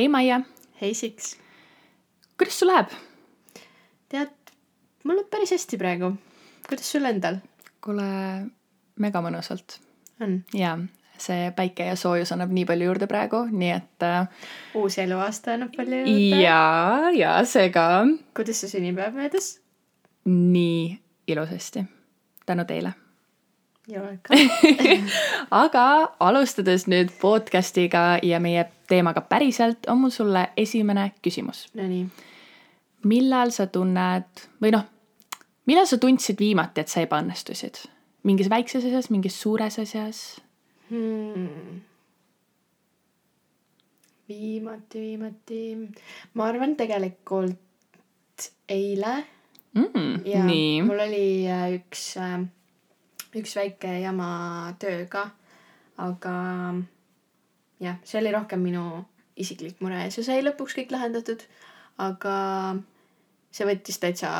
hei Maie, hei Siks. kuidas sul läheb? tead, mul läheb päris hästi praegu. kuidas sul endal? kuule, mega mõnusalt. on? jaa, see päike ja soojus annab nii palju juurde praegu, nii et äh,. uus eluaasta annab palju juurde. jaa, ja see ka. kuidas su sünnipäev möödus? nii ilusasti, tänu teile You're welcome aga alustades nüüd podcast'iga ja meie teemaga päriselt, on mul sulle esimene küsimus. Nonii. millal sa tunned või noh, millal sa tundsid viimati, et sa ebaõnnestusid? mingis väikses asjas, mingis suures asjas hmm.? viimati, viimati, ma arvan tegelikult eile mm,. ja nii. mul oli äh, üks äh, üks väike jama tööga, aga jah, see oli rohkem minu isiklik mure ja see sai lõpuks kõik lahendatud. aga see võttis täitsa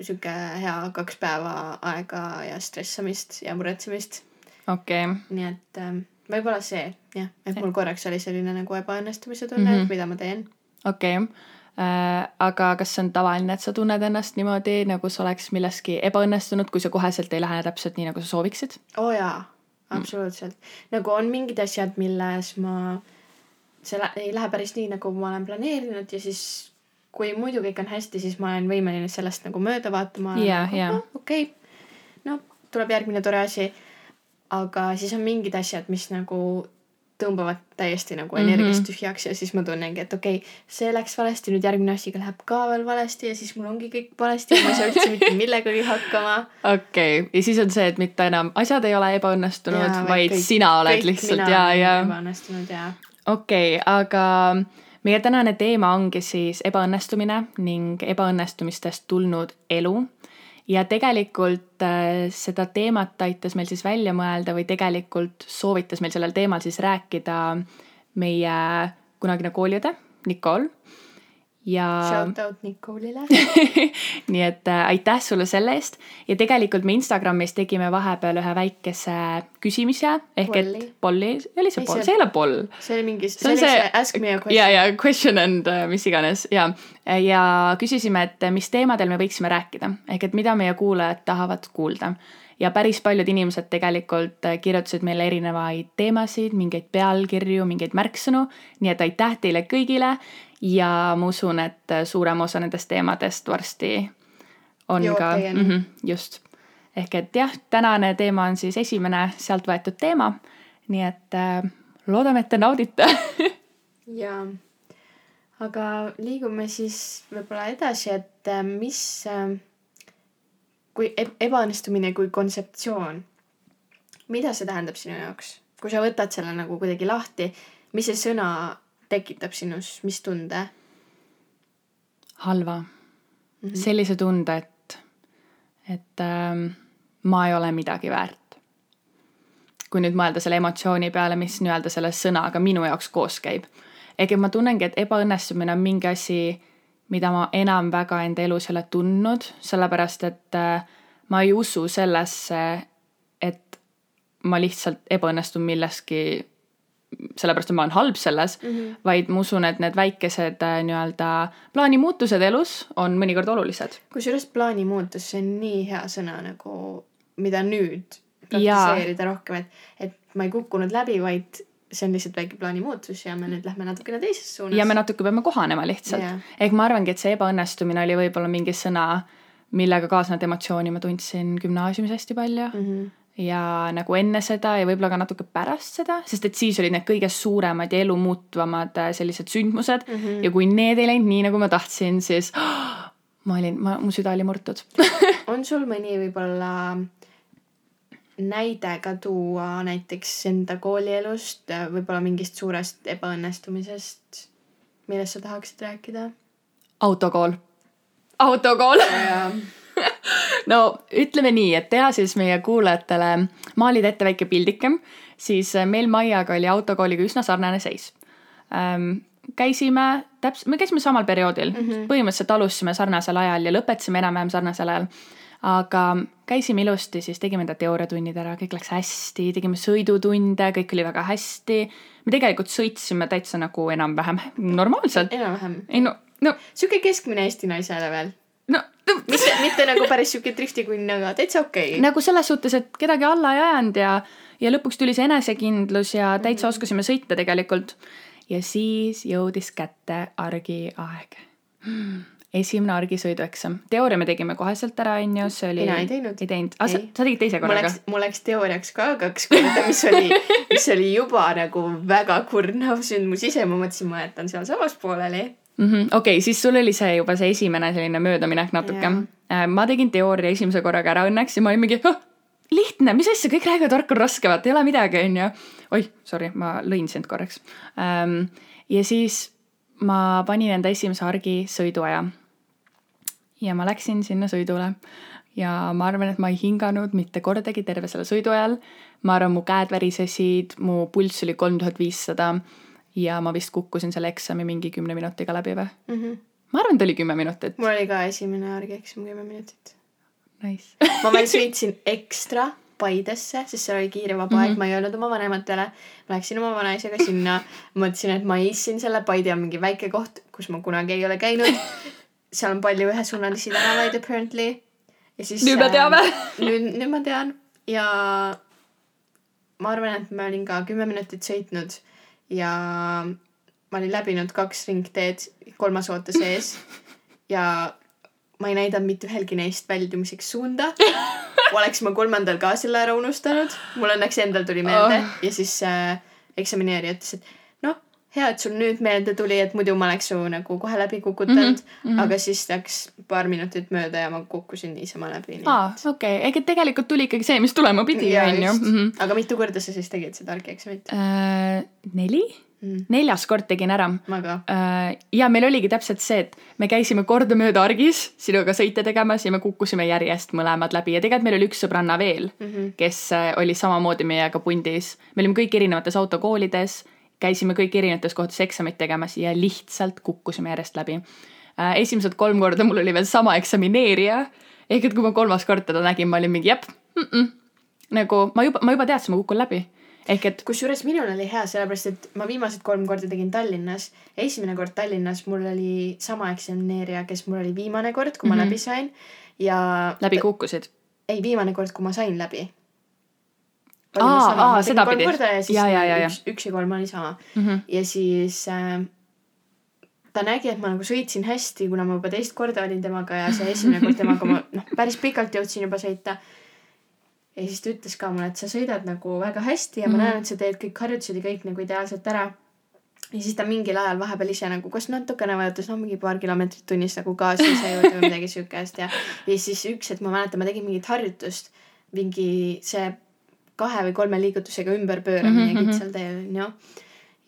sihuke hea kaks päeva aega ja stressamist ja muretsemist. okei okay.. nii et ähm, võib-olla see jah, et mul korraks oli selline nagu ebaõnnestumise tunne mm, -hmm. et mida ma teen. okei okay äh,. Aga kas see on tavaline, et sa tunned ennast niimoodi, nagu sa oleks milleski ebaõnnestunud, kui see koheselt ei lähe täpselt nii, nagu sa sooviksid? oo oh, jaa, absoluutselt mm.. nagu on mingid asjad, milles ma, see ei lähe päris nii, nagu ma olen planeerinud ja siis kui muidu kõik on hästi, siis ma olen võimeline sellest nagu mööda vaatama. jaa, jaa. okei, no tuleb järgmine tore asi. aga siis on mingid asjad, mis nagu tõmbavad täiesti nagu mhm. energiast tühjaks ja siis ma tunnengi, et okei okay,, see läks valesti, nüüd järgmine asi läheb ka veel valesti ja siis mul ongi kõik valesti ja ma ei saa üldse mitte millegagi hakkama. okei okay., ja siis on see, et mitte enam asjad ei ole ebaõnnestunud, vaid kõik, sina oled lihtsalt ja, ja. ebaõnnestunud ja. okei okay,, aga meie tänane teema ongi siis ebaõnnestumine ning ebaõnnestumistest tulnud elu ja tegelikult äh, seda teemat aitas meil siis välja mõelda või tegelikult soovitas meil sellel teemal siis rääkida meie kunagine kooliõde Nicole ja. Shout out Nicole'ile nii et äh, aitäh sulle selle eest ja tegelikult me Instagramis tegime vahepeal ühe väikese küsimise ehk Polli. et polli, oli see poll, see ei ole poll. see oli mingi, see oli see ask me a question. ja, ja question and uh, mis iganes ja, ja küsisime, et mis teemadel me võiksime rääkida ehk et mida meie kuulajad tahavad kuulda ja päris paljud inimesed tegelikult äh, kirjutasid meile erinevaid teemasid, mingeid pealkirju, mingeid märksõnu, nii et aitäh teile kõigile ja ma usun, et suurem osa nendest teemadest varsti on Jõuab ka, mm -hmm, just. ehk et jah, tänane teema on siis esimene sealt võetud teema. nii et äh, loodame, et te naudite jaa, aga liigume siis võib-olla edasi, et äh, mis äh, kui ebaõnnestumine kui kontseptsioon, mida see tähendab sinu jaoks? kui sa võtad selle nagu kuidagi lahti, mis see sõna tekitab sinus, mis tunde? halva mm. -hmm. sellise tunde, et, et ähm, ma ei ole midagi väärt. kui nüüd mõelda selle emotsiooni peale, mis nii-öelda selle sõnaga minu jaoks koos käib. ehk et ma tunnengi, et ebaõnnestumine on mingi asi, mida ma enam väga enda elus ei ole tundnud, sellepärast et äh, ma ei usu sellesse, et ma lihtsalt ebaõnnestun milleski sellepärast, et ma olen halb selles mm, -hmm. vaid ma usun, et need väikesed äh, nii-öelda plaanimuutused elus on mõnikord olulised. kusjuures plaanimuutus, see on nii hea sõna nagu, mida nüüd praktiseerida rohkem, et, et ma ei kukkunud läbi, vaid see on lihtsalt väike plaanimuutus ja me nüüd lähme natukene teises suunas. ja me natuke peame kohanema lihtsalt ehk ma arvangi, et see ebaõnnestumine oli võib-olla mingi sõna, millega kaasnevat emotsiooni ma tundsin gümnaasiumis hästi palju mm. -hmm ja nagu enne seda ja võib-olla ka natuke pärast seda, sest et siis olid need kõige suuremad ja elumuutvamad äh, sellised sündmused. Mm -hmm. ja kui need ei läinud nii, nagu ma tahtsin, siis oh, ma olin, ma, mu süda oli murtud. On sul mõni võib-olla näide ka tuua näiteks enda koolielust, äh, võib-olla mingist suurest ebaõnnestumisest, millest sa tahaksid rääkida? autokool, autokool no ütleme nii, et teha siis meie kuulajatele, maalida ette väike pildike, siis äh, meil Maiaga oli autokooliga üsna sarnane seis ähm,. käisime täpselt, me käisime samal perioodil mm, -hmm. põhimõtteliselt alustasime sarnasel ajal ja lõpetasime enam-vähem sarnasel ajal. aga käisime ilusti, siis tegime enda teooriatunnid ära, kõik läks hästi, tegime sõidutunde, kõik oli väga hästi. me tegelikult sõitsime täitsa nagu enam-vähem normaalselt. enam-vähem. ei no, no, sihuke keskmine Eesti naise level. mitte, mitte nagu päris sihuke driftikunn, aga täitsa okei okay.. nagu selles suhtes, et kedagi alla ei ajanud ja, ja lõpuks tuli see enesekindlus ja täitsa oskasime sõita tegelikult. ja siis jõudis kätte argiaeg. esimene argisõidueksam, teooria me tegime koheselt ära, onju, see oli. Mina ei teinud. ei teinud, aa, sa Ei. sa tegid teise korraga mul läks teooriaks ka kaks korda, mis oli, mis oli juba nagu väga kurnav sündmus ise, ma mõtlesin, ma jätan sealsamas pooleli. Mm -hmm.. okei okay,, siis sul oli see juba see esimene selline möödaminek natuke Jaa.. ma tegin teooria esimese korraga ära õnneks ja ma olin mingi oh,, lihtne, mis asja, kõik räägivad, värk on raske, vaata ei ole midagi, onju. oih, sorry, ma lõin sind korraks ähm,. ja siis ma panin enda esimese argi sõiduaja. ja ma läksin sinna sõidule ja ma arvan, et ma ei hinganud mitte kordagi terve selle sõidu ajal. ma arvan, mu käed värisesid, mu pulss oli kolm tuhat viissada ja ma vist kukkusin selle eksami mingi kümne minutiga läbi või? ma arvan, et oli kümme minutit. mul oli ka esimene argieksam kümme minutit. Nice. ma veel sõitsin ekstra Paidesse, sest seal oli kiire vaba aeg, ma ei öelnud oma vanematele. ma läksin oma vanaisaga sinna, mõtlesin, et ma issin selle, Paide on mingi väike koht, kus ma kunagi ei ole käinud. seal on palju ühesuunalisi tänavaid apparently. ja siis. Nüüd me teame. nüüd, nüüd ma tean ja ma arvan, et ma olin ka kümme minutit sõitnud ja ma olin läbinud kaks ringteed, kolmas ootas ees ja ma ei näidanud mitte ühelgi neist väljumiseks suunda. oleks ma kolmandal ka selle ära unustanud, mul õnneks endal tuli meelde Oh. ja siis äh, eksamineerija ütles, et hea, et sul nüüd meelde tuli, et muidu ma oleks su nagu kohe läbi kukutanud mm, -hmm. aga siis läks paar minutit mööda ja ma kukkusin niisama läbi. aa, okei, ega tegelikult tuli ikkagi see, mis tulema pidi, onju. Mhm. aga mitu korda sa siis tegid seda argieksamit Äh, neli? mm.? neljas kord tegin ära. ka. ja meil oligi täpselt see, et me käisime kordamööda argis sinuga sõite tegemas ja me kukkusime järjest mõlemad läbi ja tegelikult meil oli üks sõbranna veel Mm -hmm. kes äh, oli samamoodi meiega pundis. me olime kõik erinevates autokoolides, käisime kõik erinevates kohtades eksamit tegemas ja lihtsalt kukkusime järjest läbi. esimesed kolm korda mul oli veel sama eksamineerija, ehk et kui ma kolmas kord teda nägin, ma olin mingi jep mm, -mm. nagu ma juba, ma juba teadsin, ma kukun läbi. ehk et kusjuures minul oli hea, sellepärast et ma viimased kolm korda tegin Tallinnas. esimene kord Tallinnas mul oli sama eksamineerija, kes mul oli viimane kord, kui ma Mhm. läbi sain ja läbi kukkusid. ei, viimane kord, kui ma sain läbi. Sedapidi. ja Ja, ja, ja, üks, üks ja kolm oli sama Mm -hmm. ja siis äh, ta nägi, et ma nagu sõitsin hästi, kuna ma juba teist korda olin temaga ja see esimene kord temaga ma noh, päris pikalt jõudsin juba sõita. ja siis ta ütles ka mulle, et sa sõidad nagu väga hästi ja ma Mhm. näen, et sa teed kõik harjutused ja kõik nagu ideaalselt ära. ja siis ta mingil ajal vahepeal ise nagu kas natukene vajutas, no mingi paar kilomeetrit tunnis nagu gaasi ise juurde või midagi siukest ja, ja siis üks hetk ma mäletan, ma tegin mingit harjutust, mingi see kahe või kolme liigutusega ümberpööramine mm -hmm. kitsal teel onju.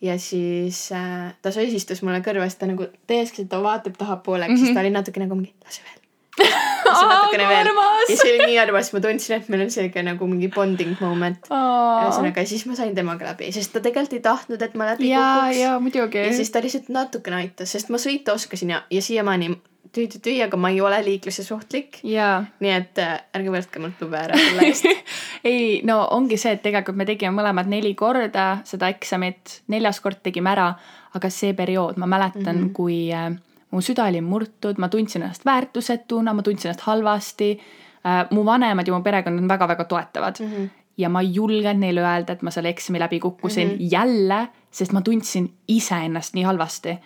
ja siis äh, ta söösistus mulle kõrva, siis ta nagu täiesti, ta vaatab tahapoole, siis Mhm. Ta oli natuke nagu mingi, lase veel. lase natukene veel. ja see oli nii armas, ma tundsin, et meil on siuke nagu mingi bonding moment. ühesõnaga, siis ma sain temaga läbi, sest ta tegelikult ei tahtnud, et ma läbi ja, kukuks. ja muidugi. ja siis ta lihtsalt natukene aitas, sest ma sõita oskasin ja, ja siiamaani tüü-tüü-tüü, aga ma ei ole liikluse suhtlik. jaa nii et äh, ärge võtke mult lube ära selle eest. ei, no ongi see, et tegelikult me tegime mõlemad neli korda seda eksamit, neljas kord tegime ära, aga see periood, ma mäletan mm. -hmm. kui äh, mu süda oli murtud, ma tundsin ennast väärtusetuna, ma tundsin ennast halvasti äh,. mu vanemad ja mu perekond on väga-väga toetavad mm. -hmm. ja ma ei julgenud neile öelda, et ma selle eksami läbi kukkusin mm. -hmm. jälle, sest ma tundsin iseennast nii halvasti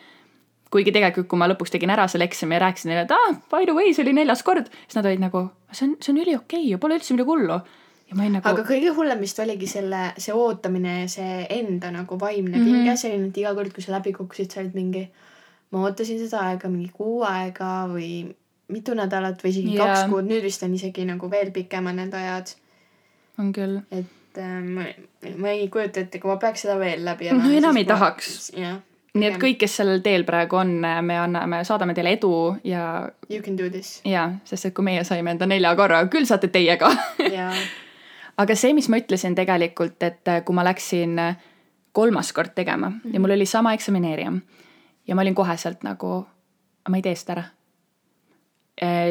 kuigi tegelikult, kui ma lõpuks tegin ära selle eksami ja rääkisin neile, et aa ah,, by the way, see oli neljas kord, siis nad olid nagu, see on, see on üliokei okay, ju, pole üldse midagi hullu. ja ma olin nagu aga, kõige hullem vist oligi selle, see ootamine ja see enda nagu vaimne Mhm. pinge, selline, et iga kord, kui sa läbi kukkusid, sa olid mingi, ma ootasin seda aega mingi kuu aega või mitu nädalat või isegi Jaa. kaks kuud, nüüd vist on isegi nagu veel pikemad need ajad. on küll. et äh, ma, ma ei kujuta ette, kui ma peaks seda veel läbi No elama, enam siis ei ma- tahaks. jah, nii et kõik, kes sellel teel praegu on, me anname, saadame teile edu ja, you can do this ja sest et kui meie saime enda nelja korra, küll saate teie ka. aga see, mis ma ütlesin tegelikult, et äh, kui ma läksin äh, kolmas kord tegema mm -hmm. ja mul oli sama eksamineerija ja ma olin koheselt nagu, ma ei tee seda ära.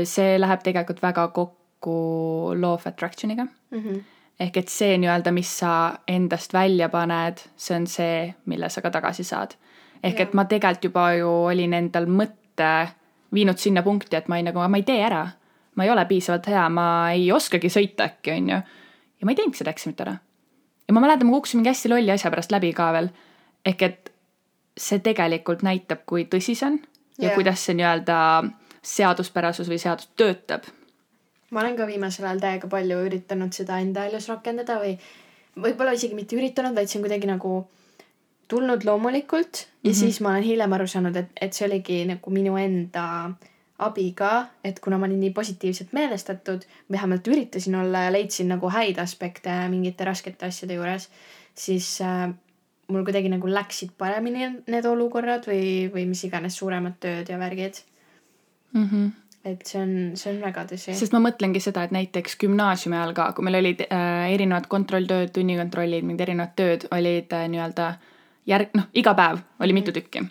see läheb tegelikult väga kokku kokku law of attraction'iga mm. -hmm. ehk et see nii-öelda, mis sa endast välja paned, see on see, mille sa ka tagasi saad. Ehk Jah. et ma tegelikult juba ju olin endal mõtte viinud sinna punkti, et ma ei nagu, ma ei tee ära. ma ei ole piisavalt hea, ma ei oskagi sõita äkki, on ju. ja ma ei teinudki seda eksamit ära. ja ma mäletan, ma kukkusin mingi hästi lolli asja pärast läbi ka veel. ehk et see tegelikult näitab, kui tõsi see on ja Jah. kuidas see nii-öelda seaduspärasus või seadus töötab. ma olen ka viimasel ajal täiega palju üritanud seda enda elus rakendada või võib-olla isegi mitte üritanud, vaid see on kuidagi nagu tulnud loomulikult ja mm. -hmm. siis ma olen hiljem aru saanud, et, et see oligi nagu minu enda abiga, et kuna ma olin nii positiivselt meelestatud, vähemalt üritasin olla ja leidsin nagu häid aspekte mingite raskete asjade juures, siis äh, mul kuidagi nagu läksid paremini need olukorrad või, või mis iganes suuremad tööd ja värgid. Mm -hmm. et see on, see on väga tõsi. sest ma mõtlengi seda, et näiteks gümnaasiumi ajal ka, kui meil olid äh, erinevad kontrolltööd, tunnikontrollid, mingid erinevad tööd olid äh, nii-öelda järg, noh, iga päev oli mitu tükki.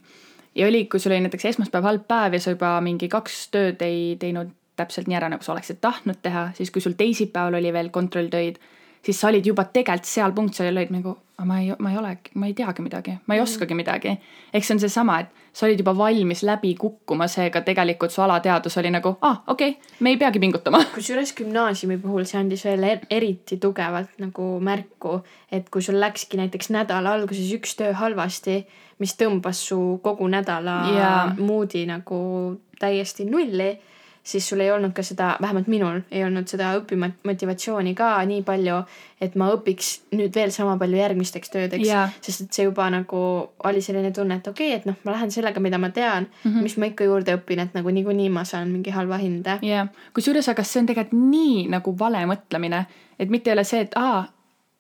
ja oli, kui sul oli näiteks esmaspäev halb päev ja sa juba mingi kaks tööd ei teinud täpselt nii ära, nagu sa oleksid tahtnud teha, siis kui sul teisipäeval oli veel kontrolltöid, siis sa olid juba tegelikult seal punkt, sa olid nagu, ma ei, ma ei ole, ma ei teagi midagi, ma ei oskagi midagi. eks see on seesama, et sa olid juba valmis läbi kukkuma, seega tegelikult su alateadvus oli nagu, aa ah,, okei okay,, me ei peagi pingutama kusjuures gümnaasiumi puhul see andis veel er eriti tugevalt nagu märku, et kui sul läkski näiteks nädala alguses üks töö halvasti, mis tõmbas su kogu nädala Jaa. moodi nagu täiesti nulli, siis sul ei olnud ka seda, vähemalt minul ei olnud seda õpimotivatsiooni ka nii palju, et ma õpiks nüüd veel sama palju järgmisteks töödeks Jaa. sest et see juba nagu oli selline tunne, et okei okay,, et noh, ma lähen sellega, mida ma tean mm, -hmm. mis ma ikka juurde õpin, et nagu niikuinii ma saan mingi halva hinde jah, kusjuures, aga see on tegelikult nii nagu vale mõtlemine, et mitte ei ole see, et aa,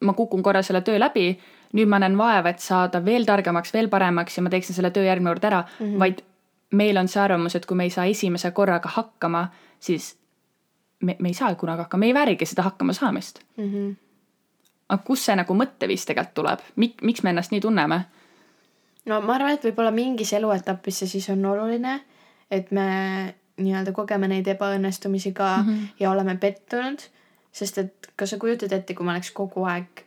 ma kukun korra selle töö läbi, nüüd ma näen vaeva, et saada veel targemaks, veel paremaks ja ma teeksin selle töö järgmine kord ära mm, -hmm. vaid meil on see arvamus, et kui me ei saa esimese korraga hakkama, siis me, me ei saa kunagi hakkama, me ei väärigi seda hakkamasaamist. mm. -hmm. aga kust see nagu mõtteviis tegelikult tuleb, Mik-, miks me ennast nii tunneme? no ma arvan, et võib-olla mingis eluetapis see siis on oluline, et me nii-öelda kogeme neid ebaõnnestumisi ka mm -hmm. ja oleme pettunud, sest et kas sa kujutad ette, kui me oleks kogu aeg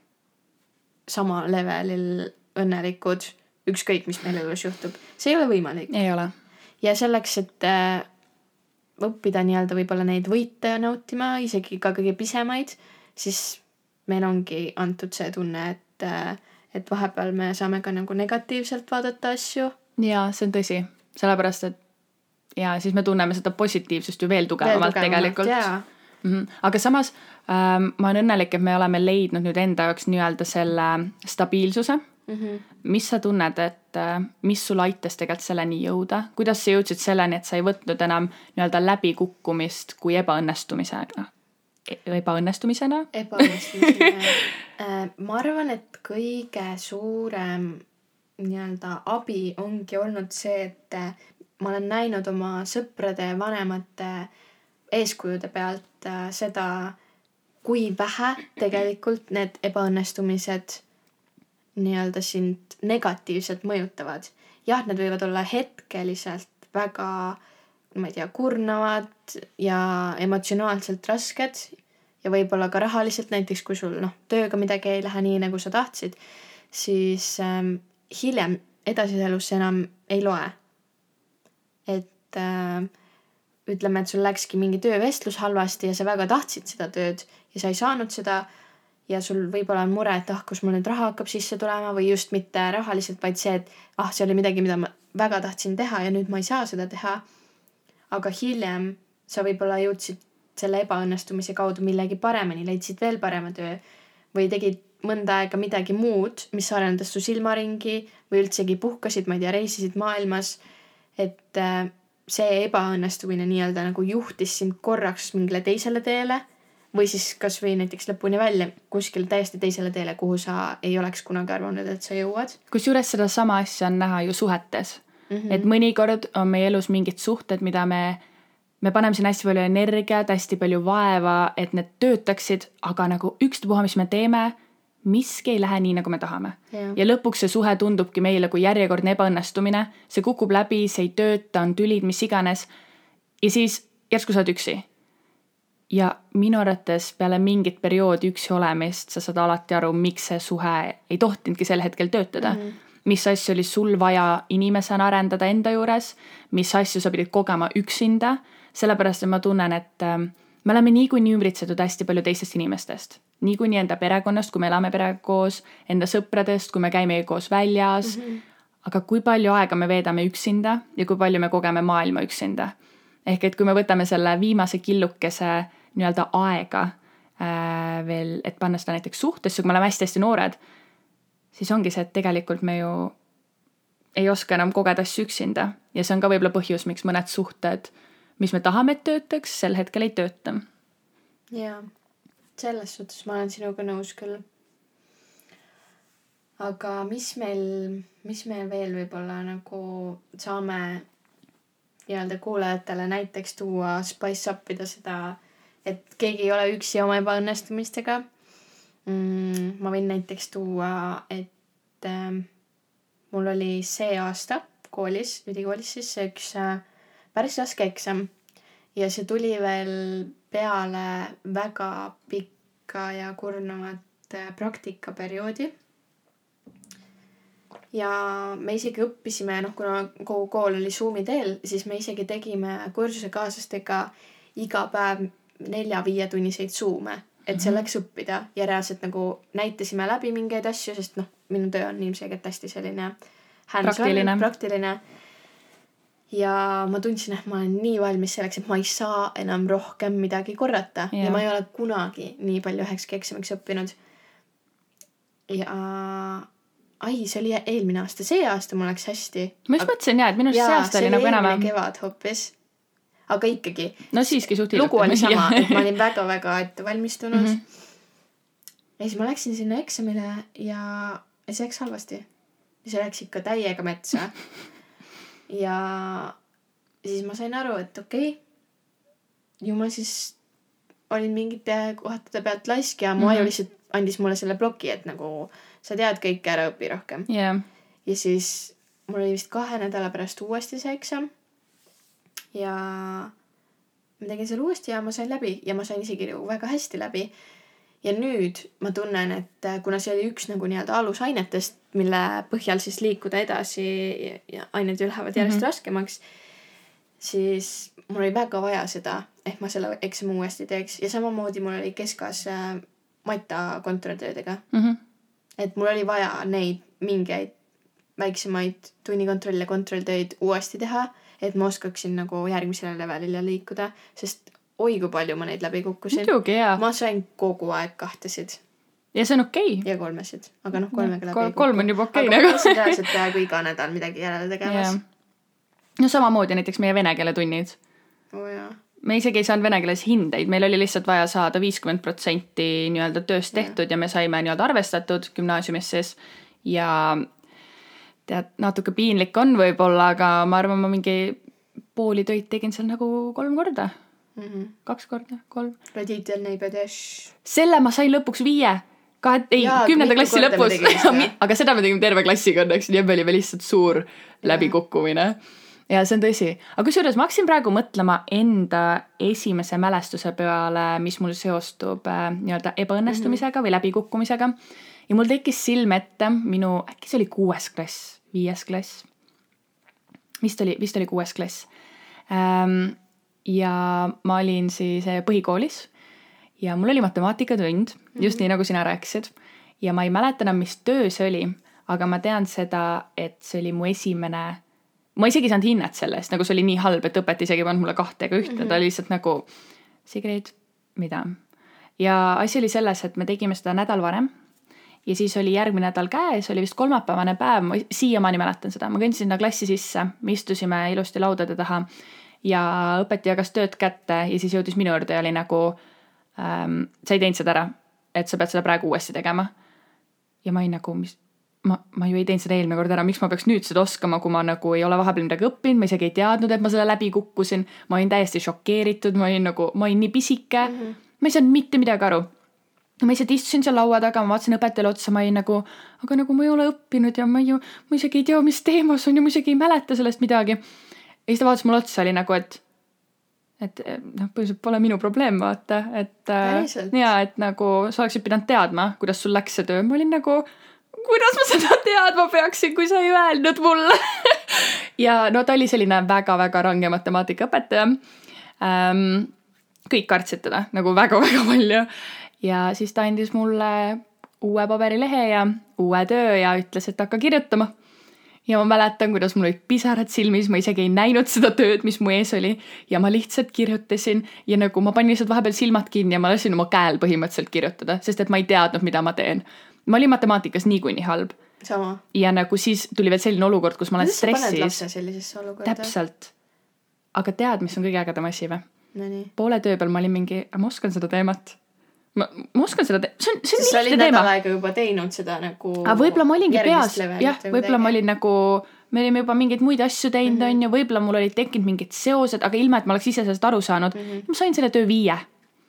sama levelil õnnelikud, ükskõik, mis meil elus juhtub, see ei ole võimalik. ei ole. Ja selleks, et äh, õppida nii-öelda võib-olla neid võite nautima, isegi ka kõige pisemaid, siis meil ongi antud see tunne, et äh, et vahepeal me saame ka nagu negatiivselt vaadata asju. jaa, see on tõsi, sellepärast et ja siis me tunneme seda positiivsust ju veel tugevamalt tegelikult. jaa mm. -hmm. aga samas ähm, ma olen õnnelik, et me oleme leidnud nüüd enda jaoks nii-öelda selle stabiilsuse mm. -hmm. mis sa tunned, et äh, mis sul aitas tegelikult selleni jõuda, kuidas sa jõudsid selleni, et sa ei võtnud enam nii-öelda läbikukkumist kui ebaõnnestumisega, ebaõnnestumisena? ebaõnnestumisena äh, ma arvan, et kõige suurem nii-öelda abi ongi olnud see, et äh, ma olen näinud oma sõprade, vanemate eeskujude pealt seda, kui vähe tegelikult need ebaõnnestumised nii-öelda sind negatiivselt mõjutavad. jah, need võivad olla hetkeliselt väga, ma ei tea, kurnavad ja emotsionaalselt rasked ja võib-olla ka rahaliselt, näiteks kui sul noh, tööga midagi ei lähe nii, nagu sa tahtsid, siis ähm, hiljem edasises elus see enam ei loe. et äh, ütleme, et sul läkski mingi töövestlus halvasti ja sa väga tahtsid seda tööd ja sa ei saanud seda ja sul võib-olla on mure, et ah, kus mul nüüd raha hakkab sisse tulema või just mitte rahaliselt, vaid see, et ah, see oli midagi, mida ma väga tahtsin teha ja nüüd ma ei saa seda teha. aga hiljem sa võib-olla jõudsid selle ebaõnnestumise kaudu millegi paremini, leidsid veel parema töö või tegid mõnda aega midagi muud, mis arendas su silmaringi või üldsegi puhkasid, ma ei tea, reisisid maailmas. et äh, see ebaõnnestumine nii-öelda nagu juhtis sind korraks mingile teisele teele või siis kasvõi näiteks lõpuni välja kuskile täiesti teisele teele, kuhu sa ei oleks kunagi arvanud, et sa jõuad. kusjuures sedasama asja on näha ju suhetes mm. -hmm. et mõnikord on meie elus mingid suhted, mida me, me paneme sinna hästi palju energiat, hästi palju vaeva, et need töötaksid, aga nagu ükstapuha, mis me teeme, miski ei lähe nii, nagu me tahame. Ja lõpuks see suhe tundubki meile kui järjekordne ebaõnnestumine, see kukub läbi, see ei tööta, on tülid, mis iganes. ja siis järsku sa oled üksi. Ja minu arvates peale mingit perioodi üksi olemist sa saad alati aru, miks see suhe ei tohtinudki sel hetkel töötada mm. -hmm. mis asju oli sul vaja inimesena arendada enda juures, mis asju sa pidid kogema üksinda, sellepärast et ma tunnen, et äh, me oleme niikuinii ümbritsetud hästi palju teistest inimestest. niikuinii enda perekonnast, kui me elame perega koos, enda sõpradest, kui me käime koos väljas mm. -hmm. aga kui palju aega me veedame üksinda ja kui palju me kogeme maailma üksinda. ehk et kui me võtame selle viimase killukese nii-öelda aega äh, veel, et panna seda näiteks suhtesse, kui me oleme hästi-hästi noored, siis ongi see, et tegelikult me ju ei oska enam kogeda asju üksinda ja see on ka võib-olla põhjus, miks mõned suhted mis me tahame, et töötaks, sel hetkel ei tööta. jaa, selles suhtes ma olen sinuga nõus küll. aga mis meil, mis meil veel võib-olla nagu saame nii-öelda kuulajatele näiteks tuua, spice up ida seda, et keegi ei ole üksi oma ebaõnnestumistega mm,. ma võin näiteks tuua, et äh, mul oli see aasta koolis, ülikoolis siis üks äh, päris raske eksam ja see tuli veel peale väga pikka ja kurnavat äh, praktikaperioodi. ja me isegi õppisime, noh, kuna kogu kool oli Zoomi teel, siis me isegi tegime kursusekaaslastega iga päev nelja-viietunniseid Zoom'e, et mhm. selleks õppida ja reaalselt nagu näitasime läbi mingeid asju, sest noh, minu töö on ilmselgelt hästi selline praktiline, praktiline ja ma tundsin, et ma olen nii valmis selleks, et ma ei saa enam rohkem midagi korrata ja, ja ma ei ole kunagi nii palju ühekski eksamiks õppinud. ja ai, see oli eelmine aasta, see aasta mul läks hästi. ma just mõtlesin jaa, et minu arust see aasta oli nagu enam-vähem. kevad hoopis. Aga ikkagi. no siiski suht hiljuti. lugu oli sama, et ma olin väga-väga ette valmistunud mm. -hmm. ja siis ma läksin sinna eksamile ja see läks halvasti. see läks ikka täiega metsa ja siis ma sain aru, et okei okay,, ju ma siis olin mingite kohtade pealt laisk ja mu mm -hmm. aju lihtsalt andis mulle selle ploki, et nagu sa tead kõike, ära õpi rohkem yeah.. ja siis mul oli vist kahe nädala pärast uuesti see eksam. Ja ma tegin selle uuesti ja ma sain läbi ja ma sain isegi nagu väga hästi läbi ja nüüd ma tunnen, et äh, kuna see oli üks nagu nii-öelda alusainetest, mille põhjal siis liikuda edasi ja ained ju lähevad järjest mm -hmm. raskemaks, siis mul oli väga vaja seda, et ma selle eksami uuesti teeks ja samamoodi mul oli keskas äh, Mata kontrolltöödega mm. -hmm. et mul oli vaja neid mingeid väiksemaid tunnikontrolle, kontrolltöid uuesti teha, et ma oskaksin nagu järgmisele levelile liikuda, sest oi kui palju ma neid läbi kukkusin. muidugi jaa. ma sain kogu aeg kahtesid. ja see on okei okay.. ja kolmesid, aga noh, kolmega läbi kuku. kolm on juba okei okay, nagu. aga ma reaalselt peaaegu iga nädal midagi järele tegemas yeah.. no samamoodi näiteks meie vene keele tunnid oh,. me isegi ei saanud vene keeles hindeid, meil oli lihtsalt vaja saada viiskümmend protsenti nii-öelda tööst tehtud yeah. ja me saime nii-öelda arvestatud gümnaasiumis siis ja tead, natuke piinlik on võib-olla, aga ma arvan, ma mingi pooli töid tegin seal nagu kolm korda mm. -hmm. kaks korda, kolm. selle ma sain lõpuks viie, kahe, ei, kümnenda klassi lõpus. aga seda me tegime terve klassiga õnneks, nii et me olime lihtsalt suur läbikukkumine. ja see on tõsi, aga kusjuures ma hakkasin praegu mõtlema enda esimese mälestuse peale, mis mul seostub äh, nii-öelda ebaõnnestumisega mm -hmm. või läbikukkumisega. ja mul tekkis silme ette minu, äkki see oli kuues klass viies klass. vist oli, vist oli kuues klass ähm, ja ma olin siis eh, põhikoolis ja mul oli matemaatikatund mm, -hmm. just nii, nagu sina rääkisid. ja ma ei mäleta enam, mis töö see oli, aga ma tean seda, et see oli mu esimene, ma isegi ei saanud hinnet selle eest, nagu see oli nii halb, et õpetaja isegi ei pannud mulle kahte ega ühte mm, -hmm. ta oli lihtsalt nagu, Sigrid, mida? ja asi oli selles, et me tegime seda nädal varem ja siis oli järgmine nädal käes, oli vist kolmapäevane päev, ma siiamaani mäletan seda, ma kõndisin sinna klassi sisse, me istusime ilusti laudade taha ja õpetaja jagas tööd kätte ja siis jõudis minu juurde ja oli nagu ähm,, sa ei teinud seda ära, et sa pead seda praegu uuesti tegema. ja ma olin nagu, mis, ma, ma ju ei teinud seda eelmine kord ära, miks ma peaks nüüd seda oskama, kui ma nagu ei ole vahepeal midagi õppinud, ma isegi ei teadnud, et ma selle läbi kukkusin. ma olin täiesti šokeeritud, ma olin nagu, ma olin nii pisike mm, -hmm. ma ei saanud mitte midagi aru ma lihtsalt istusin seal laua taga, ma vaatasin õpetajale otsa, ma olin nagu, aga nagu ma ei ole õppinud ja ma ju, ma isegi ei tea, mis teema see on ja ma isegi ei mäleta sellest midagi. Ja siis ta vaatas mulle otsa, oli nagu, et et noh, põhimõtteliselt pole minu probleem, vaata, et äh, ja et nagu sa oleksid pidanud teadma, kuidas sul läks see töö, ma olin nagu, kuidas ma seda teadma peaksin, kui sa ei öelnud mulle? Ja no ta oli selline väga-väga range matemaatikaõpetaja ähm, kõik kartsid teda nagu väga-väga palju. Ja siis ta andis mulle uue paberilehe ja uue töö ja ütles, et hakka kirjutama. ja ma mäletan, kuidas mul olid pisarad silmis, ma isegi ei näinud seda tööd, mis mu ees oli ja ma lihtsalt kirjutasin ja nagu ma panin lihtsalt vahepeal silmad kinni ja ma lasin oma käel põhimõtteliselt kirjutada, sest et ma ei teadnud, mida ma teen. ma olin matemaatikas niikuinii halb ja nagu siis tuli veel selline olukord, kus ma olen kuidas stressis. täpselt. aga tead, mis on kõige ägedam asi või? Poole töö peal ma olin mingi, ma oskan seda teemat. ma, ma oskan seda te-, see on, see on sa olid lihtne teema nädal. aega juba teinud seda nagu. aga võib-olla ma olingi peas, jah, võib-olla ma olin nagu, me olime juba mingeid muid asju teinud, Mhm. on ju, võib-olla mul olid tekkinud mingid seosed, aga ilma, et ma oleks ise sellest aru saanud mm. -hmm. ma sain selle töö viie,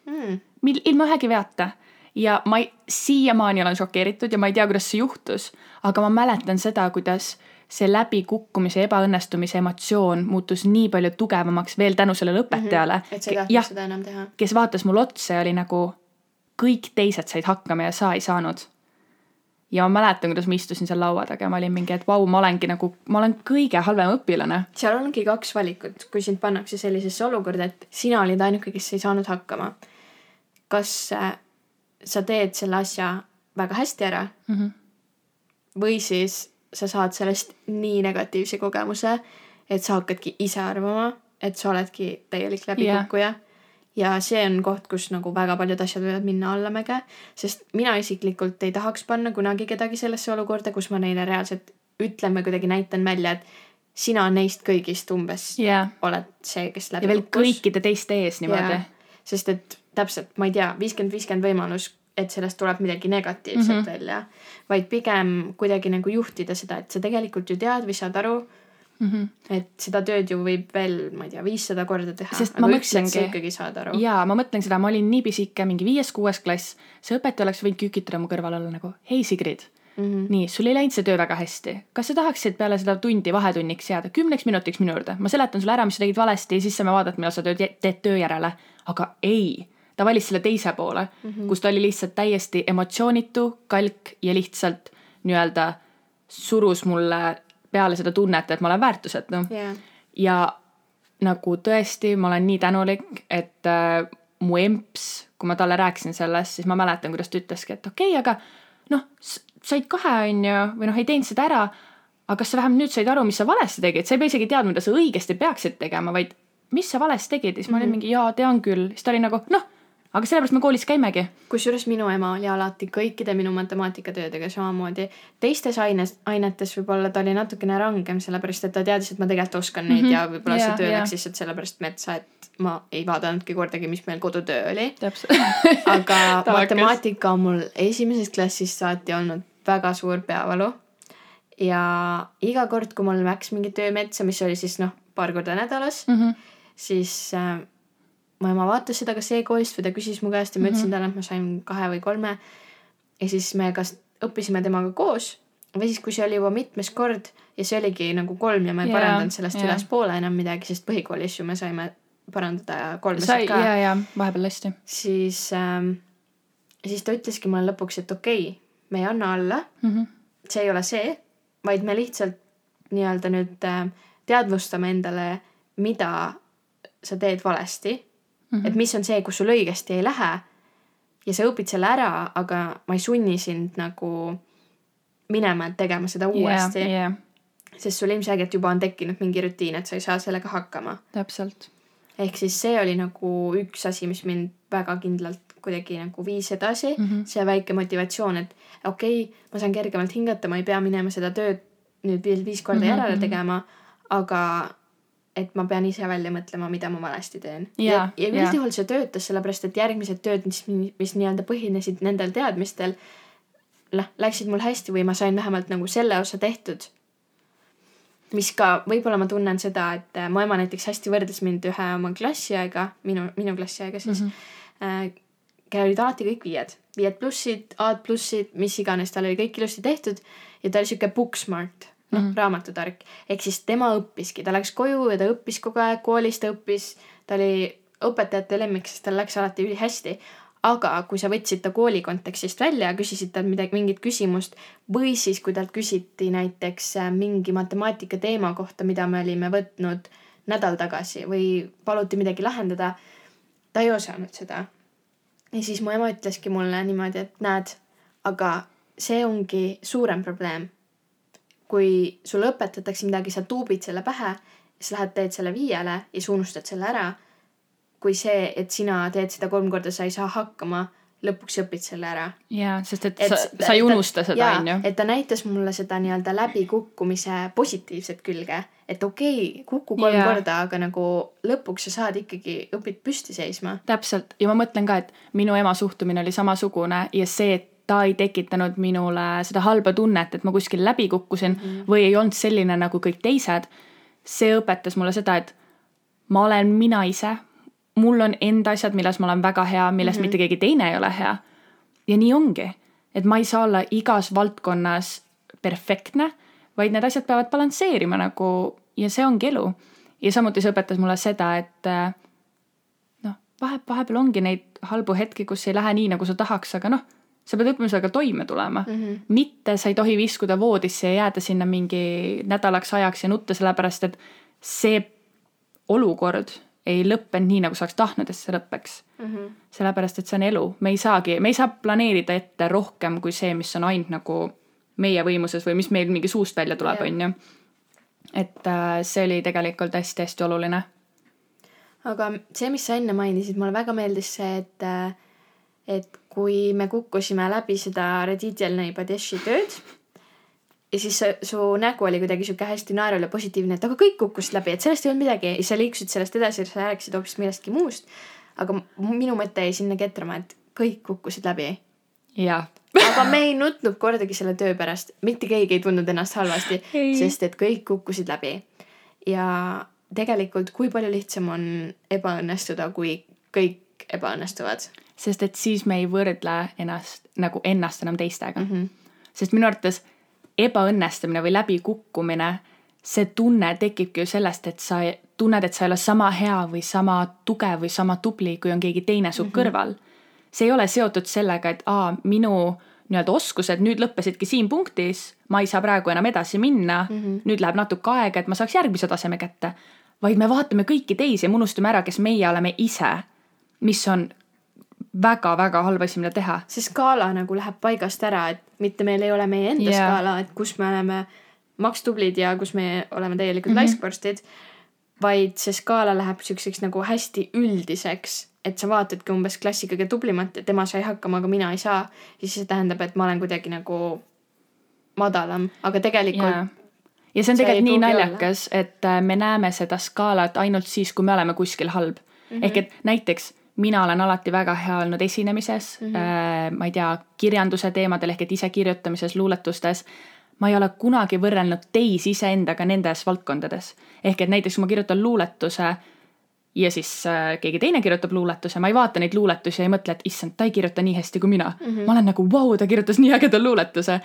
mm.. ilma ühegi veata. ja ma ei, siiamaani olen šokeeritud ja ma ei tea, kuidas see juhtus, aga ma mäletan seda, kuidas see läbikukkumise, ebaõnnestumise emotsioon muutus nii palju tugevamaks veel tänu sellele õpetajale mm. Mhm. et sa ei tahtnud seda enam teha. kes vaatas mulle otsa ja oli nagu kõik teised said hakkama ja sa ei saanud. ja ma mäletan, kuidas ma istusin seal laua taga ja ma olin mingi, et vau, ma olengi nagu, ma olen kõige halvem õpilane. seal ongi kaks valikut, kui sind pannakse sellisesse olukorda, et sina olid ainuke, kes ei saanud hakkama. kas äh, sa teed selle asja väga hästi ära mm. -hmm. või siis sa saad sellest nii negatiivse kogemuse, et sa hakkadki ise arvama, et sa oledki täielik läbikukkuja yeah.. Ja see on koht, kus nagu väga paljud asjad võivad minna allamäge, sest mina isiklikult ei tahaks panna kunagi kedagi sellesse olukorda, kus ma neile reaalselt ütlen või kuidagi näitan välja, et sina neist kõigist umbes ja, oled see, kes läbi ja veel kõikide teiste ees niimoodi Jaa.. sest et täpselt, ma ei tea, viiskümmend, viiskümmend võimalus, et sellest tuleb midagi negatiivset mm. -hmm. välja, vaid pigem kuidagi nagu juhtida seda, et sa tegelikult ju tead või saad aru, mm. -hmm. et seda tööd ju võib veel, ma ei tea, viissada korda teha. Sest ma aga üks hetk sa ikkagi saad aru. ja ma mõtlen seda, ma olin nii pisike, mingi viies-kuues klass, see õpetaja oleks võinud kükitada mu kõrval olla nagu, hei Sigrid Mm -hmm. nii, sul ei läinud see töö väga hästi. kas sa tahaksid peale seda tundi vahetunniks jääda kümneks minutiks minu juurde? ma seletan sulle ära, mis sa tegid valesti ja siis saame vaadata, millal sa tööd, teed töö järele. aga ei, ta valis selle teise poole mm, -hmm. kus ta oli lihtsalt täiesti emotsioonitu, kalk ja lihtsalt nii-öelda surus mulle peale seda tunnet, et ma olen väärtusetu. jah, ja nagu tõesti, ma olen nii tänulik, et äh, mu emps, kui ma talle rääkisin sellest, siis ma mäletan, kuidas ta ütleski, et okei okay,, aga noh, said kahe, on ju, või noh, ei teinud seda ära, aga kas sa vähemalt nüüd said aru, mis sa valesti tegid, sa ei pea isegi teadma, mida sa õigesti peaksid tegema, vaid mis sa valesti tegid. Siis ma olin mingi jaa, tean küll, siis ta oli nagu noh, aga sellepärast me koolis käimegi. kusjuures minu ema oli alati kõikide minu matemaatikatöödega samamoodi. teistes aines, ainetes võib-olla ta oli natukene rangem, sellepärast et ta teadis, et ma tegelikult oskan neid mm. -hmm. ja võib-olla Jaa, see töö jaa. läks lihtsalt sellepärast metsa, et ma ei vaadanudki kordagi, mis meil kodutöö oli. aga matemaatika on mul esimesest klassist saati olnud väga suur peavalu. ja iga kord, kui mul läks mingi töö metsa, mis oli siis noh, paar korda nädalas, Mhm. siis äh, mu ema vaatas seda kas e-koolist või ta küsis mu käest ja ma ütlesin Mhm. talle, et ma sain kahe või kolme. ja siis me kas õppisime temaga koos või siis, kui see oli juba mitmes kord ja see oligi nagu kolm ja ma ei Jaa, parandanud sellest jaa. ülespoole enam midagi, sest põhikoolis ju me saime parandada kolmesid sai ka ja, ja vahepeal hästi. siis ähm,, siis ta ütleski mulle lõpuks, et okei okay,, me ei anna alla, Mhm. see ei ole see, vaid me lihtsalt nii-öelda nüüd äh, teadvustame endale, mida sa teed valesti mm, Mhm. -hmm. et mis on see, kus sul õigesti ei lähe ja sa õpid selle ära, aga ma ei sunni sind nagu minema tegema seda uuesti yeah,, jah, sest sul ilmselgelt juba on tekkinud mingi rutiin, et sa ei saa sellega hakkama täpselt. ehk siis see oli nagu üks asi, mis mind väga kindlalt kuidagi nagu viis edasi mm, Mhm. -hmm. see väike motivatsioon, et okei okay,, ma saan kergemalt hingata, ma ei pea minema seda tööd nüüd veel viis korda mm Mhm, -hmm. järele mhm. tegema, aga et ma pean ise välja mõtlema, mida ma valesti teen. Ja, ja üldjuhul see töötas, sellepärast et järgmised tööd, mis, mis nii-öelda põhinesid nendel teadmistel, lä-, läksid mul hästi või ma sain vähemalt nagu selle osa tehtud. Mis ka, võib-olla ma tunnen seda, et äh, mu ema näiteks hästi võrdles mind ühe oma klassiaega, minu, minu klassiaega siis. Mm, -hmm. äh, olid alati kõik viied, viied plussid, A-d plussid, mis iganes, tal oli kõik ilusti tehtud. Ja ta oli sihuke book smart, noh mm -hmm. raamatutark. ehk siis tema õppiski, ta läks koju ja ta õppis kogu aeg, koolis ta õppis, ta oli õpetajate lemmik, sest tal läks alati ülihästi. aga kui sa võtsid ta kooli kontekstist välja ja küsisid talt midagi, mingit küsimust või siis, kui talt küsiti näiteks äh, mingi matemaatika teema kohta, mida me olime võtnud nädal tagasi või paluti midagi lahendada, ta ei osanud seda. ja siis mu ema ütleski mulle niimoodi, et näed, aga see ongi suurem probleem. Kui sulle õpetatakse midagi, sa tuubid selle pähe, siis lähed, teed selle viiele ja siis unustad selle ära. kui see, et sina teed seda kolm korda, sa ei saa hakkama, lõpuks õpid selle ära. jaa, sest et, Et sa sa ei ta- unusta seda, jaa, onju. et ta näitas mulle seda nii-öelda läbikukkumise positiivset külge, et okei okay,, kuku kolm Jaa. korda, aga nagu lõpuks sa saad ikkagi, õpid püsti seisma. täpselt ja ma mõtlen ka, et minu ema suhtumine oli samasugune ja see, et ta ei tekitanud minule seda halba tunnet, et ma kuskil läbi kukkusin mm -hmm. või ei olnud selline nagu kõik teised. see õpetas mulle seda, et ma olen mina ise, mul on enda asjad, milles ma olen väga hea, milles mm -hmm. mitte keegi teine ei ole hea. ja nii ongi, et ma ei saa olla igas valdkonnas perfektne, vaid need asjad peavad balansseerima nagu ja see ongi elu. ja samuti see õpetas mulle seda, et äh, noh, vahe, vahepeal ongi neid halbu hetki, kus ei lähe nii, nagu sa tahaks, aga noh, sa pead õppima sellega toime tulema mm. -hmm. mitte sa ei tohi viskuda voodisse ja jääda sinna mingi nädalaks ajaks ja nutta, sellepärast et see olukord ei lõppenud nii, nagu sa oleks tahtnud, et see lõpeks mm. -hmm. sellepärast, et see on elu, me ei saagi, me ei saa planeerida ette rohkem kui see, mis on ainult nagu meie võimuses või mis meil mingi suust välja tuleb, on ju. et äh, see oli tegelikult hästi-hästi oluline aga see, mis sa enne mainisid, mulle väga meeldis see, et, et kui me kukkusime läbi seda Redditi Elnei Badeshi tööd ja siis su nägu oli kuidagi sihuke hästi naerul ja positiivne, et aga kõik kukkusid läbi, et sellest ei olnud midagi ja sa liikusid sellest edasi ja sa rääkisid hoopis millestki muust. aga minu mõte jäi sinna ketrama, et kõik kukkusid läbi. jah, aga me ei nutnud kordagi selle töö pärast, mitte keegi ei tundnud ennast halvasti, sest et kõik kukkusid läbi. ja tegelikult, kui palju lihtsam on ebaõnnestuda, kui kõik ebaõnnestuvad sest et siis me ei võrdle ennast nagu ennast enam teistega mm. -hmm. sest minu arvates ebaõnnestumine või läbikukkumine, see tunne tekibki ju sellest, et sa tunned, et sa ei ole sama hea või sama tugev või sama tubli, kui on keegi teine su mm -hmm. kõrval. see ei ole seotud sellega, et aa, minu nii-öelda oskused nüüd lõppesidki siin punktis, ma ei saa praegu enam edasi minna mm, -hmm. nüüd läheb natuke aega, et ma saaks järgmise taseme kätte. vaid me vaatame kõiki teisi ja me unustame ära, kes meie oleme ise, mis on väga-väga halb asi, mida teha see skaala nagu läheb paigast ära, et mitte meil ei ole meie enda yeah. skaala, et kus me oleme maks tublid ja kus me oleme täielikud mm. -hmm. laiskvorstid, vaid see skaala läheb siukseks nagu hästi üldiseks, et sa vaatadki umbes klassi kõige tublimat ja tema sai hakkama, aga mina ei saa, siis see tähendab, et ma olen kuidagi nagu madalam, aga tegelikult jaa. ja see on See tegelikult nii naljakas, et äh, me näeme seda skaalat ainult siis, kui me oleme kuskil halb mm. -hmm. ehk et näiteks mina olen alati väga hea olnud esinemises mm, -hmm. ma ei tea, kirjanduse teemadel ehk et ise kirjutamises, luuletustes. ma ei ole kunagi võrrelnud teisi iseendaga nendes valdkondades. ehk et näiteks, kui ma kirjutan luuletuse ja siis äh, keegi teine kirjutab luuletuse, ma ei vaata neid luuletusi ja ei mõtle, et issand, ta ei kirjuta nii hästi kui mina mm. -hmm. ma olen nagu, vau, ta kirjutas nii ägeda luuletuse.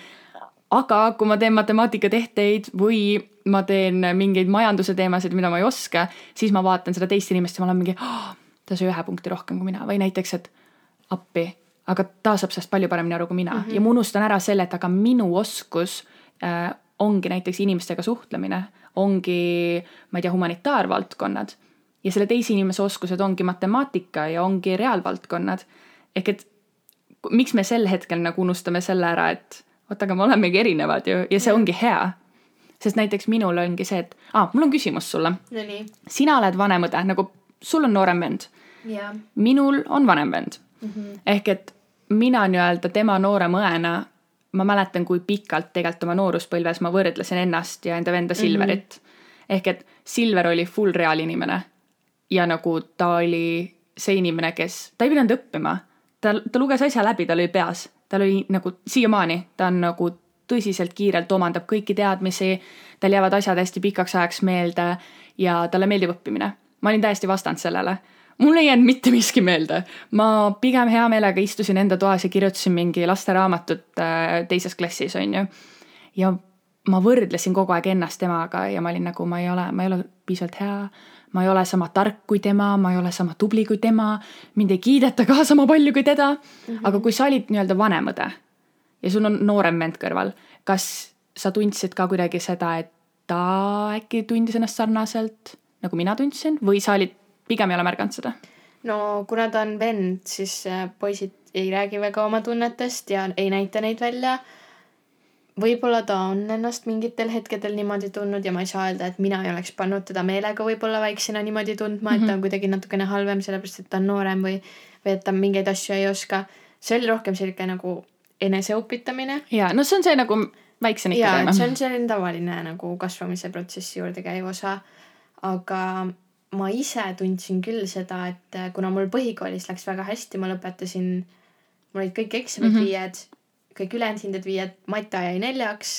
aga kui ma teen matemaatikatehteid või ma teen mingeid majanduse teemasid, mida ma ei oska, siis ma vaatan seda teist inimest ja ma olen mingi oh,, ta sai ühe punkti rohkem kui mina või näiteks, et appi, aga ta saab sellest palju paremini aru kui mina mm -hmm. ja ma unustan ära selle, et aga minu oskus äh, ongi näiteks inimestega suhtlemine, ongi, ma ei tea, humanitaarvaldkonnad ja selle teise inimese oskused ongi matemaatika ja ongi reaalvaldkonnad. ehk et miks me sel hetkel nagu unustame selle ära, et oota, aga me olemegi erinevad ju ja see ongi hea. sest näiteks minul ongi see, et aa, mul on küsimus sulle. no sina oled vanem õde, nagu sul on noorem vend, jaa, minul on vanem vend mm. Mhm. -hmm. ehk et mina nii-öelda tema noorema õena, ma mäletan, kui pikalt tegelikult oma nooruspõlves ma võrdlesin ennast ja enda venda Silverit mm. -hmm. ehk et Silver oli full reaalinimene ja nagu ta oli see inimene, kes, ta ei pidanud õppima, ta, ta luges asja läbi, tal oli peas, tal oli nagu siiamaani, ta on nagu tõsiselt kiirelt omandab kõiki teadmisi, tal jäävad asjad hästi pikaks ajaks meelde ja talle meeldib õppimine. Ma olin täiesti vastand sellele. mul ei jäänud mitte miski meelde, ma pigem hea meelega istusin enda toas ja kirjutasin mingi lasteraamatut äh, teises klassis, onju. ja ma võrdlesin kogu aeg ennast temaga ja ma olin nagu, ma ei ole, ma ei ole piisavalt hea, ma ei ole sama tark kui tema, ma ei ole sama tubli kui tema, mind ei kiideta ka sama palju kui teda mm. -hmm. aga kui sa olid nii-öelda vanem õde ja sul on noorem vend kõrval, kas sa tundsid ka kuidagi seda, et ta äkki tundis ennast sarnaselt nagu mina tundsin või sa olid, pigem ei ole märganud seda? no kuna ta on vend, siis äh, poisid ei räägi väga oma tunnetest ja ei näita neid välja võib-olla ta on ennast mingitel hetkedel niimoodi tundnud ja ma ei saa öelda, et mina ei oleks pannud teda meelega võib-olla väiksena niimoodi tundma mm, -hmm. et ta on mhm. kuidagi natukene halvem, sellepärast et ta on noorem või, või et ta mingeid asju ei oska. see oli rohkem sihuke nagu eneseupitamine. ja no see on see nagu väiksena ikka teeme. see on selline tavaline nagu kasvamise protsessi juurde käiv osa. Aga ma ise tundsin küll seda, et kuna mul põhikoolis läks väga hästi, ma lõpetasin, mul olid kõik eksamid mm -hmm. viied kõik ülejäänud hinded viied, Mata jäi neljaks,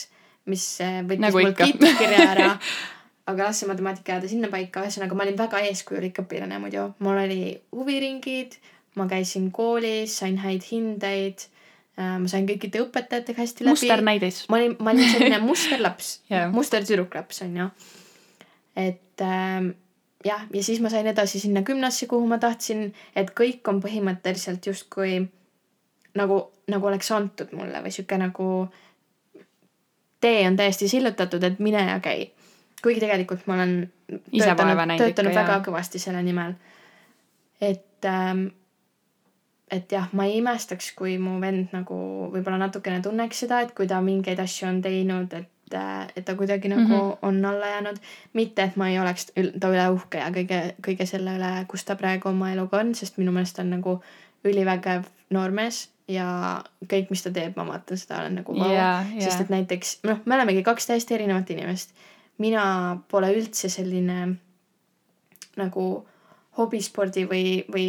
mis äh, võttis nagu mul kiitkirja ära aga las see matemaatika jääda sinnapaika, ühesõnaga ma olin väga eeskujulik õpilane muidu, mul oli huviringid, ma käisin koolis, sain häid hindeid äh,. ma sain kõikide õpetajatega hästi läbi. musternäidis. ma olin, ma olin selline musterlaps yeah., mustertüdruklaps on ju. Et äh, jah, ja siis ma sain edasi sinna gümnasse, kuhu ma tahtsin, et kõik on põhimõtteliselt justkui nagu, nagu oleks antud mulle või sihuke nagu tee on täiesti sillutatud, et mine ja käi. kuigi tegelikult ma olen Ise töötanud, töötanud ikka, väga jah. kõvasti selle nimel. et ähm,, et jah, ma ei imestaks, kui mu vend nagu võib-olla natukene tunneks seda, et kui ta mingeid asju on teinud, et et ta kuidagi nagu mm -hmm. on alla jäänud. mitte, et ma ei oleks ta üle uhke ja kõige, kõige selle üle, kus ta praegu oma eluga on, sest minu meelest ta on nagu ülivägev noormees ja kõik, mis ta teeb, ma vaatan seda, olen nagu vau yeah,. Yeah. sest et näiteks, noh, me olemegi kaks täiesti erinevat inimest. mina pole üldse selline nagu hobispordi või, või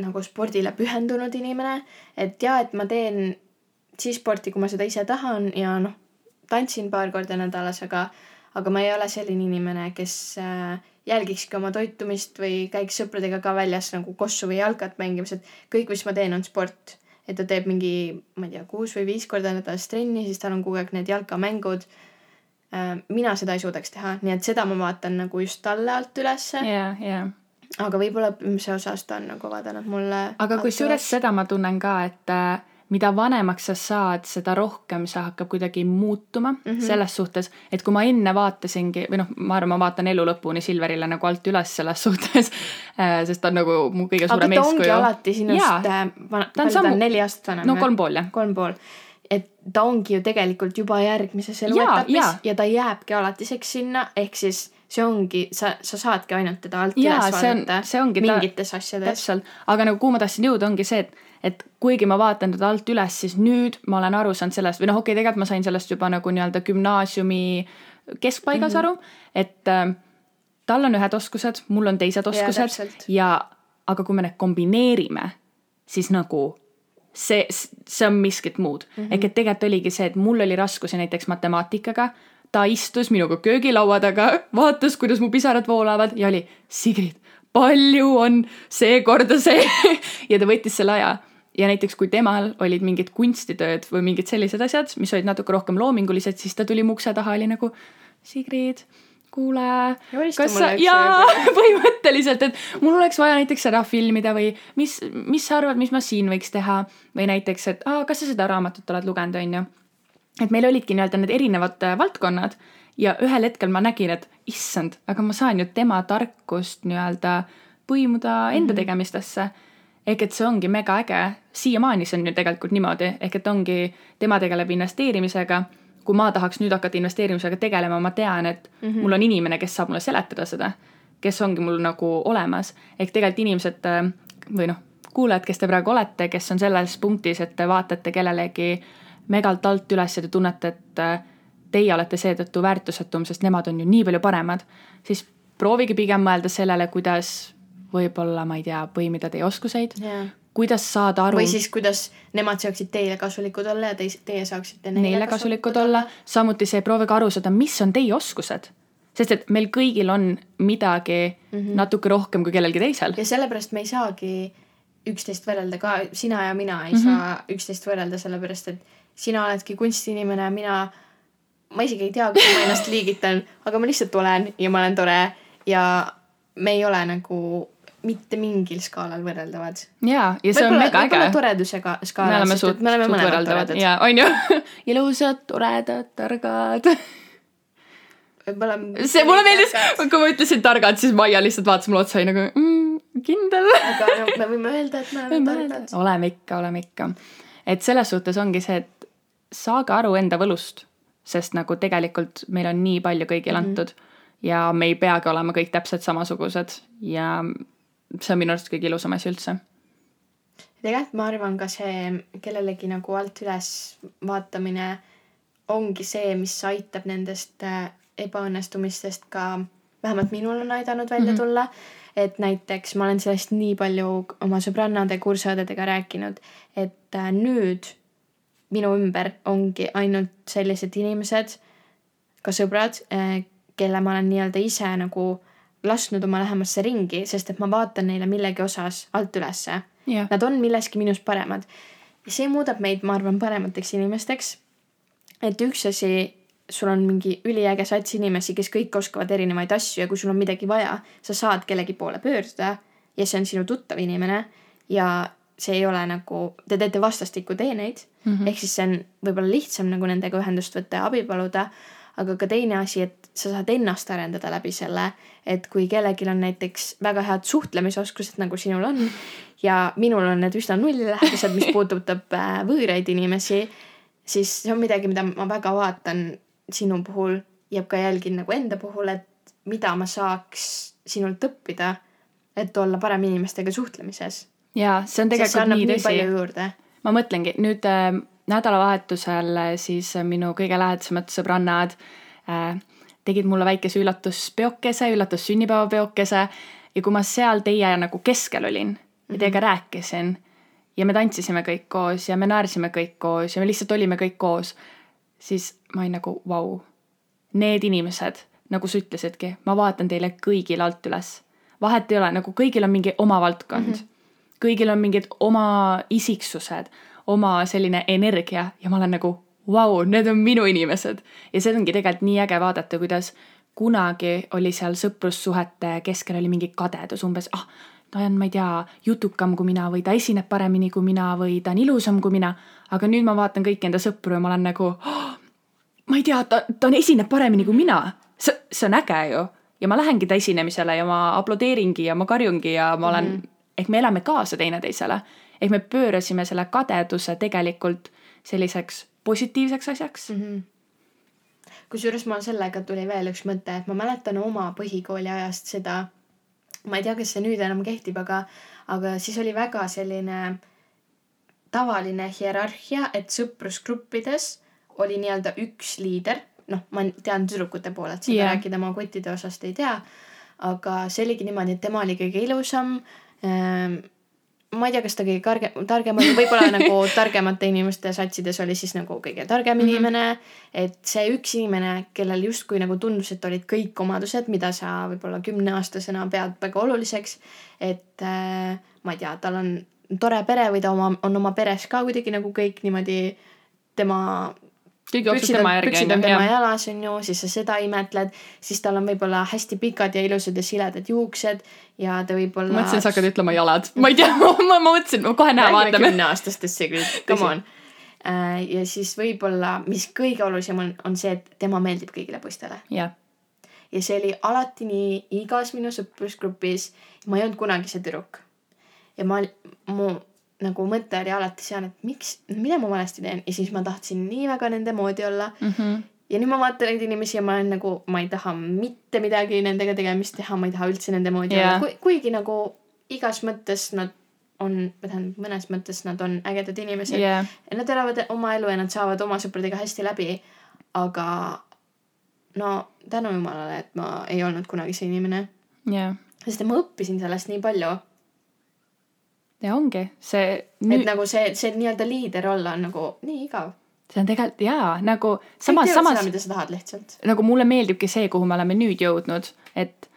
nagu spordile pühendunud inimene. et jaa, et ma teen siis sporti, kui ma seda ise tahan ja noh, tantsin paar korda nädalas, aga, aga ma ei ole selline inimene, kes äh, jälgikski oma toitumist või käiks sõpradega ka väljas nagu kossu või jalkat mängimas, et kõik, mis ma teen, on sport et ta teeb mingi, ma ei tea, kuus või viis korda nädalas trenni, siis tal on kogu aeg need jalkamängud. Äh, mina seda ei suudaks teha, nii et seda ma vaatan nagu just talle alt ülesse yeah,. Yeah. aga võib-olla õppimise osas ta on nagu vaadanud mulle. aga kusjuures seda ma tunnen ka, et äh, mida vanemaks sa saad, seda rohkem see hakkab kuidagi muutuma mm -hmm. selles suhtes, et kui ma enne vaatasingi või noh, ma arvan, ma vaatan elu lõpuni Silverile nagu alt üles selles suhtes äh, sest ta on nagu mu kõige suurem eeskuju. aga ta ongi alati sinust, äh, ta on sammu, neli aastat vanem. no kolm pool jah. kolm pool et ta ongi ju tegelikult juba järgmises eluetapis ja, ja ta jääbki alatiseks sinna, ehk siis see ongi, sa, sa saadki ainult teda alt ja, üles vaadata mingites ta, asjades. täpselt, aga nagu kuhu ma tahtsin jõuda, ongi see, et et kuigi ma vaatan teda alt üles, siis nüüd ma olen aru saanud sellest või noh, okei okay,, tegelikult ma sain sellest juba nagu nii-öelda gümnaasiumi keskpaigas mm -hmm. aru, et äh, tal on ühed oskused, mul on teised oskused ja, ja aga kui me need kombineerime, siis nagu see, see on miskit muud mm. -hmm. ehk et tegelikult oligi see, et mul oli raskusi näiteks matemaatikaga, ta istus minuga köögilaua taga, vaatas, kuidas mu pisarad voolavad ja oli Sigrid, palju on seekorda see ja ta võttis selle aja ja näiteks kui temal olid mingid kunstitööd või mingid sellised asjad, mis olid natuke rohkem loomingulised, siis ta tuli mu ukse taha, oli nagu Sigrid, kuule, kas sa, jaa, põhimõtteliselt, et mul oleks vaja näiteks seda filmida või mis, mis sa arvad, mis ma siin võiks teha või näiteks, et aa, kas sa seda raamatut oled lugenud, onju. et meil olidki nii-öelda need erinevad äh, valdkonnad ja ühel hetkel ma nägin, et issand, aga ma saan ju tema tarkust nii-öelda põimuda enda mm -hmm. tegemistesse ehk et see ongi mega äge, siiamaani see on ju tegelikult niimoodi, ehk et ongi, tema tegeleb investeerimisega. kui ma tahaks nüüd hakata investeerimisega tegelema, ma tean, et mm -hmm. mul on inimene, kes saab mulle seletada seda, kes ongi mul nagu olemas, ehk tegelikult inimesed äh, või noh, kuulajad, kes te praegu olete, kes on selles punktis, et te vaatate kellelegi megalt alt üles ja te tunnete, et äh, teie olete seetõttu väärtusetum, sest nemad on ju nii palju paremad, siis proovige pigem mõelda sellele, kuidas võib-olla, ma ei tea, põimida teie oskuseid yeah., kuidas saada aru. või siis, kuidas nemad saaksid teile kasulikud olla ja teis, teie saaksite neile, neile kasulikud olla. samuti see, proovige aru saada, mis on teie oskused. sest et meil kõigil on midagi mm -hmm. natuke rohkem kui kellelgi teisel. ja sellepärast me ei saagi üksteist võrrelda ka, sina ja mina ei mm -hmm. saa üksteist võrrelda, sellepärast et sina oledki kunstiinimene, mina ma isegi ei tea, kuidas ma ennast liigitan, aga ma lihtsalt olen ja ma olen tore ja me ei ole nagu mitte mingil skaalal võrreldavad. jaa, ja see on mega äge. toredusega skaalal. me oleme suht, suht võrreldavad ja on ju ilusad, toredad, targad võib-olla. see mulle meeldis, kui ma ütlesin targad, siis Maia lihtsalt vaatas mulle otsa ja nagu mm, kindel. aga no me võime öelda, et me oleme targad. oleme ikka, oleme ikka. et selles suhtes ongi see, et saage aru enda võlust, sest nagu tegelikult meil on nii palju kõigile mm -hmm. antud ja me ei peagi olema kõik täpselt samasugused ja see on minu arust kõige ilusam asi üldse. tegelikult ma arvan ka see kellelegi nagu alt üles vaatamine ongi see, mis aitab nendest äh, ebaõnnestumistest ka, vähemalt minul on aidanud välja mm -hmm. tulla. et näiteks ma olen sellest nii palju oma sõbrannade, kursaõdedega rääkinud, et äh, nüüd minu ümber ongi ainult sellised inimesed, ka sõbrad, äh, kelle ma olen nii-öelda ise nagu lasknud oma lähemasse ringi, sest et ma vaatan neile millegi osas alt ülesse yeah.. Nad on milleski minust paremad. ja see muudab meid, ma arvan, paremateks inimesteks. et üks asi, sul on mingi üliäge sats inimesi, kes kõik oskavad erinevaid asju ja kui sul on midagi vaja, sa saad kellegi poole pöörduda ja see on sinu tuttav inimene ja see ei ole nagu, te teete vastastikku teeneid mm -hmm. ehk siis see on võib-olla lihtsam nagu nendega ühendust võtta ja abi paluda aga ka teine asi, et sa saad ennast arendada läbi selle, et kui kellelgi on näiteks väga head suhtlemisoskused, nagu sinul on, ja minul on need üsna nulllähedased, mis puudutab äh, võõraid inimesi, siis see on midagi, mida ma väga vaatan sinu puhul ja ka jälgin nagu enda puhul, et mida ma saaks sinult õppida, et olla parem inimestega suhtlemises. jaa, see on tegelikult nii tõsi. ma mõtlengi nüüd äh, nädalavahetusel siis minu kõige lähedasemad sõbrannad äh, tegid mulle väikese üllatuspeokese, üllatussünnipäevapeokese ja kui ma seal teie nagu keskel olin ja teiega mhm. rääkisin ja me tantsisime kõik koos ja me naersime kõik koos ja me lihtsalt olime kõik koos, siis ma olin nagu vau wow.. Need inimesed, nagu sa ütlesidki, ma vaatan teile kõigile alt üles. vahet ei ole, nagu kõigil on mingi oma valdkond mm. -hmm. kõigil on mingid oma isiksused oma selline energia ja ma olen nagu vau wow,, need on minu inimesed. ja see ongi tegelikult nii äge vaadata, kuidas kunagi oli seal sõprussuhete keskel oli mingi kadedus umbes, ah, ta on, ma ei tea, jutukam kui mina või ta esineb paremini kui mina või ta on ilusam kui mina. aga nüüd ma vaatan kõiki enda sõpru ja ma olen nagu oh,, ma ei tea, ta, ta esineb paremini kui mina. see, see on äge ju. ja ma lähengi ta esinemisele ja ma aplodeeringi ja ma karjungi ja ma olen mm, -hmm. ehk me elame kaasa teineteisele ehk me pöörasime selle kadeduse tegelikult selliseks positiivseks asjaks mm. -hmm kusjuures mul sellega tuli veel üks mõte, et ma mäletan oma põhikooli ajast seda, ma ei tea, kas see nüüd enam kehtib, aga, aga siis oli väga selline tavaline hierarhia, et sõprusgruppides oli nii-öelda üks liider, noh, ma tean tüdrukute poolelt seda yeah. rääkida, ma kottide osast ei tea, aga see oligi niimoodi, et tema oli kõige ilusam ähm, ma ei tea, kas ta kõige targem, targem oli, võib-olla nagu targemate inimeste satsides oli siis nagu kõige targem mm -hmm. inimene. et see üks inimene, kellel justkui nagu tundus, et olid kõik omadused, mida sa võib-olla kümneaastasena pead väga oluliseks. et äh, ma ei tea, tal on tore pere või ta oma, on oma peres ka kuidagi nagu kõik niimoodi tema kõik jookseb tema järgi. püksid on tema jalas, on ju, siis sa seda imetled, siis tal on võib-olla hästi pikad ja ilusad ja siledad juuksed ja ta võib-olla. ma mõtlesin, sa hakkad ütlema jalad, ma ei tea ma, ma mõtlesin, kohe näe, vaatame. kümneaastastesse küll, come on. Äh, ja siis võib-olla, mis kõige olulisem on, on see, et tema meeldib kõigile poistele. jah ja see oli alati nii igas minu sõprusgrupis. ma ei olnud kunagi see tüdruk. ja ma, mu nagu mõte oli alati seal, et miks, mida ma valesti teen ja siis ma tahtsin nii väga nende moodi olla mm. -hmm. ja nüüd ma vaatan neid inimesi ja ma olen nagu, ma ei taha mitte midagi nendega tegemist teha, ma ei taha üldse nende moodi yeah. olla Ku,, kuigi nagu igas mõttes nad on, või tähendab mõnes mõttes nad on ägedad inimesed yeah.. ja nad elavad oma elu ja nad saavad oma sõpradega hästi läbi. aga no tänu jumalale, et ma ei olnud kunagi see inimene yeah.. sest ma õppisin sellest nii palju ja ongi see nüüd.... et nagu see, see nii-öelda liider olla on nagu nii igav. see on tegelikult jaa, nagu samas, samas. mida sa tahad lihtsalt. nagu mulle meeldibki see, kuhu me oleme nüüd jõudnud, et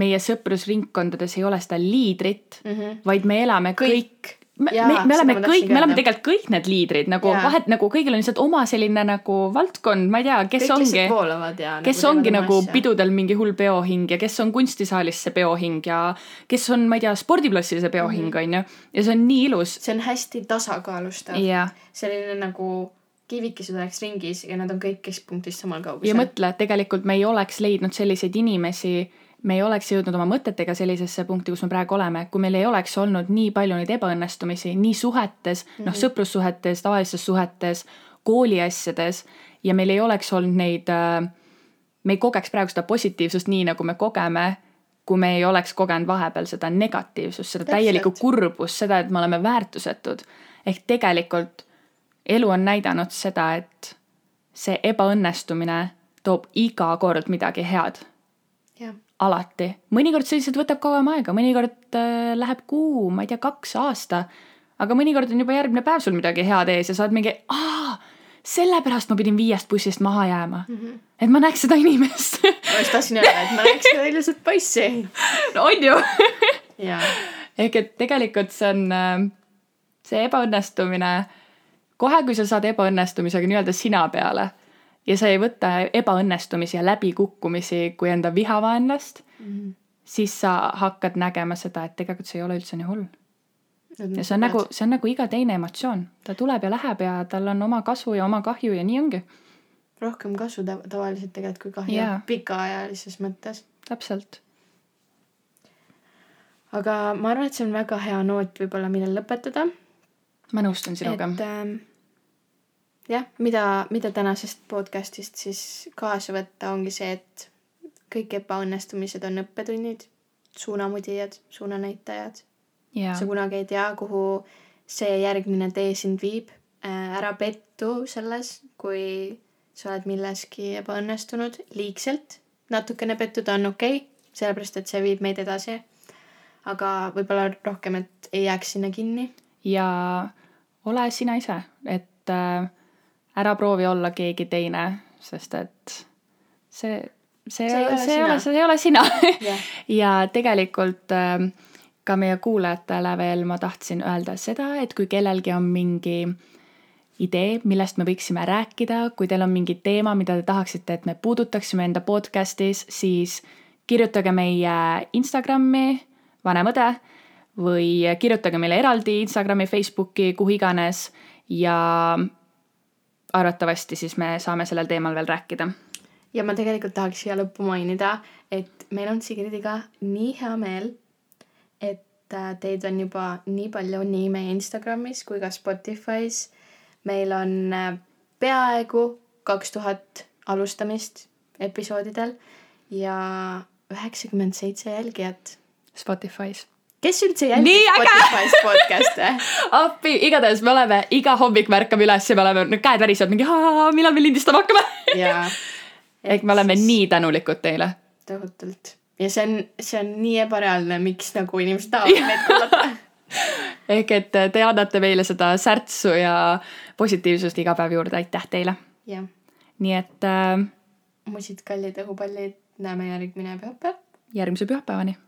meie sõprusringkondades ei ole seda liidrit mm, -hmm. vaid me elame kõik, kõik me, me, me oleme kõik, me oleme tegelikult kõik need liidrid nagu Jaa. vahet nagu kõigil on lihtsalt oma selline nagu valdkond, ma ei tea, kes kõik ongi ja. kes ongi nagu. pidudel mingi hull peohing ja kes on kunstisaalis see peohing ja kes on, ma ei tea, spordiplassil see peohing Mhm. on ju. ja see on nii ilus. see on hästi tasakaalustav. ja, selline nagu kivikesed oleks ringis ja nad on kõik keskpunktist samal ja kaugusel. mõtle, et tegelikult me ei oleks leidnud selliseid inimesi, me ei oleks jõudnud oma mõtetega sellisesse punkti, kus me praegu oleme, kui meil ei oleks olnud nii palju neid ebaõnnestumisi nii suhetes mm, -hmm. noh, sõprussuhetes, tavalistes suhetes, kooliasjades ja meil ei oleks olnud neid äh,, me ei kogeks praegu seda positiivsust nii, nagu me kogeme, kui me ei oleks kogenud vahepeal seda negatiivsust, seda Täpselt. täielikku kurbust, seda, et me oleme väärtusetud. ehk tegelikult elu on näidanud seda, et see ebaõnnestumine toob iga kord midagi head, jah, alati. mõnikord see lihtsalt võtab kauem aega, mõnikord äh, läheb kuu, ma ei tea, kaks aasta, aga mõnikord on juba järgmine päev sul midagi head ees ja sa oled mingi, aa, sellepärast ma pidin viiest bussist maha jääma mm. -hmm. et ma näeks seda inimest ma just tahtsin öelda, et ma näeks seda ilusat poissi. no on ju ehk et tegelikult see on äh, see ebaõnnestumine, kohe kui sa saad ebaõnnestumisega nii-öelda sina peale ja sa ei võta ebaõnnestumisi ja läbikukkumisi kui enda vihavaenlast mm, -hmm. siis sa hakkad nägema seda, et tegelikult see ei ole üldse nii hull. ja see on nagu, see on nagu iga teine emotsioon, ta tuleb ja läheb ja tal on oma kasu ja oma kahju ja nii ongi, rohkem kasu tav- tavaliselt tegelikult kui kahju Jaa. pikaajalises mõttes. täpselt. aga ma arvan, et see on väga hea noot võib-olla, millel lõpetada. ma nõustun sinuga et. ähm, jah, mida, mida tänasest podcast'ist siis kaasa võtta, ongi see, et kõik ebaõnnestumised on õppetunnid, suunamudijad, suunanäitajad. jaa sa, kunagi ei tea, kuhu see järgmine tee sind viib. ära pettu selles, kui sa oled milleski ebaõnnestunud liigselt. natukene pettuda on okei okay,, sellepärast et see viib meid edasi. aga võib-olla rohkem, et ei jääks sinna kinni. ja ole sina ise, et äh, ära proovi olla keegi teine, sest et see, see, See ei ole see ei ole, see ei ole sina. Jah. ja tegelikult äh, ka meie kuulajatele veel ma tahtsin öelda seda, et kui kellelgi on mingi idee, millest me võiksime rääkida, kui teil on mingi teema, mida te tahaksite, et me puudutaksime enda podcast'is, siis kirjutage meie Instagrami, Vanem Õde või kirjutage meile eraldi Instagrami, Facebooki, kuhu iganes. Ja arvatavasti siis me saame sellel teemal veel rääkida. ja ma tegelikult tahaks siia lõppu mainida, et meil on Sigridiga nii hea meel, et äh, teid on juba nii palju nii meie Instagramis kui ka Spotify's. meil on äh, peaaegu kaks tuhat alustamist episoodidel ja üheksakümmend seitse jälgijat. Spotify's. Kes üldse jälgib! Spotify's podcast'e? appi, igatahes me oleme iga hommik me ärkame üles ja me oleme, no käed värisevad mingi, millal me lindistama hakkame. ja ehk me oleme nii tänulikud teile. tohutult ja see on, see on nii ebareaalne, miks nagu inimesed tahavad meid kuulata ehk et te annate meile seda särtsu ja positiivsust iga päev juurde, aitäh teile. jah, nii et äh, musid, kallid õhupallid, näeme järgmine pühapäev. järgmise pühapäevani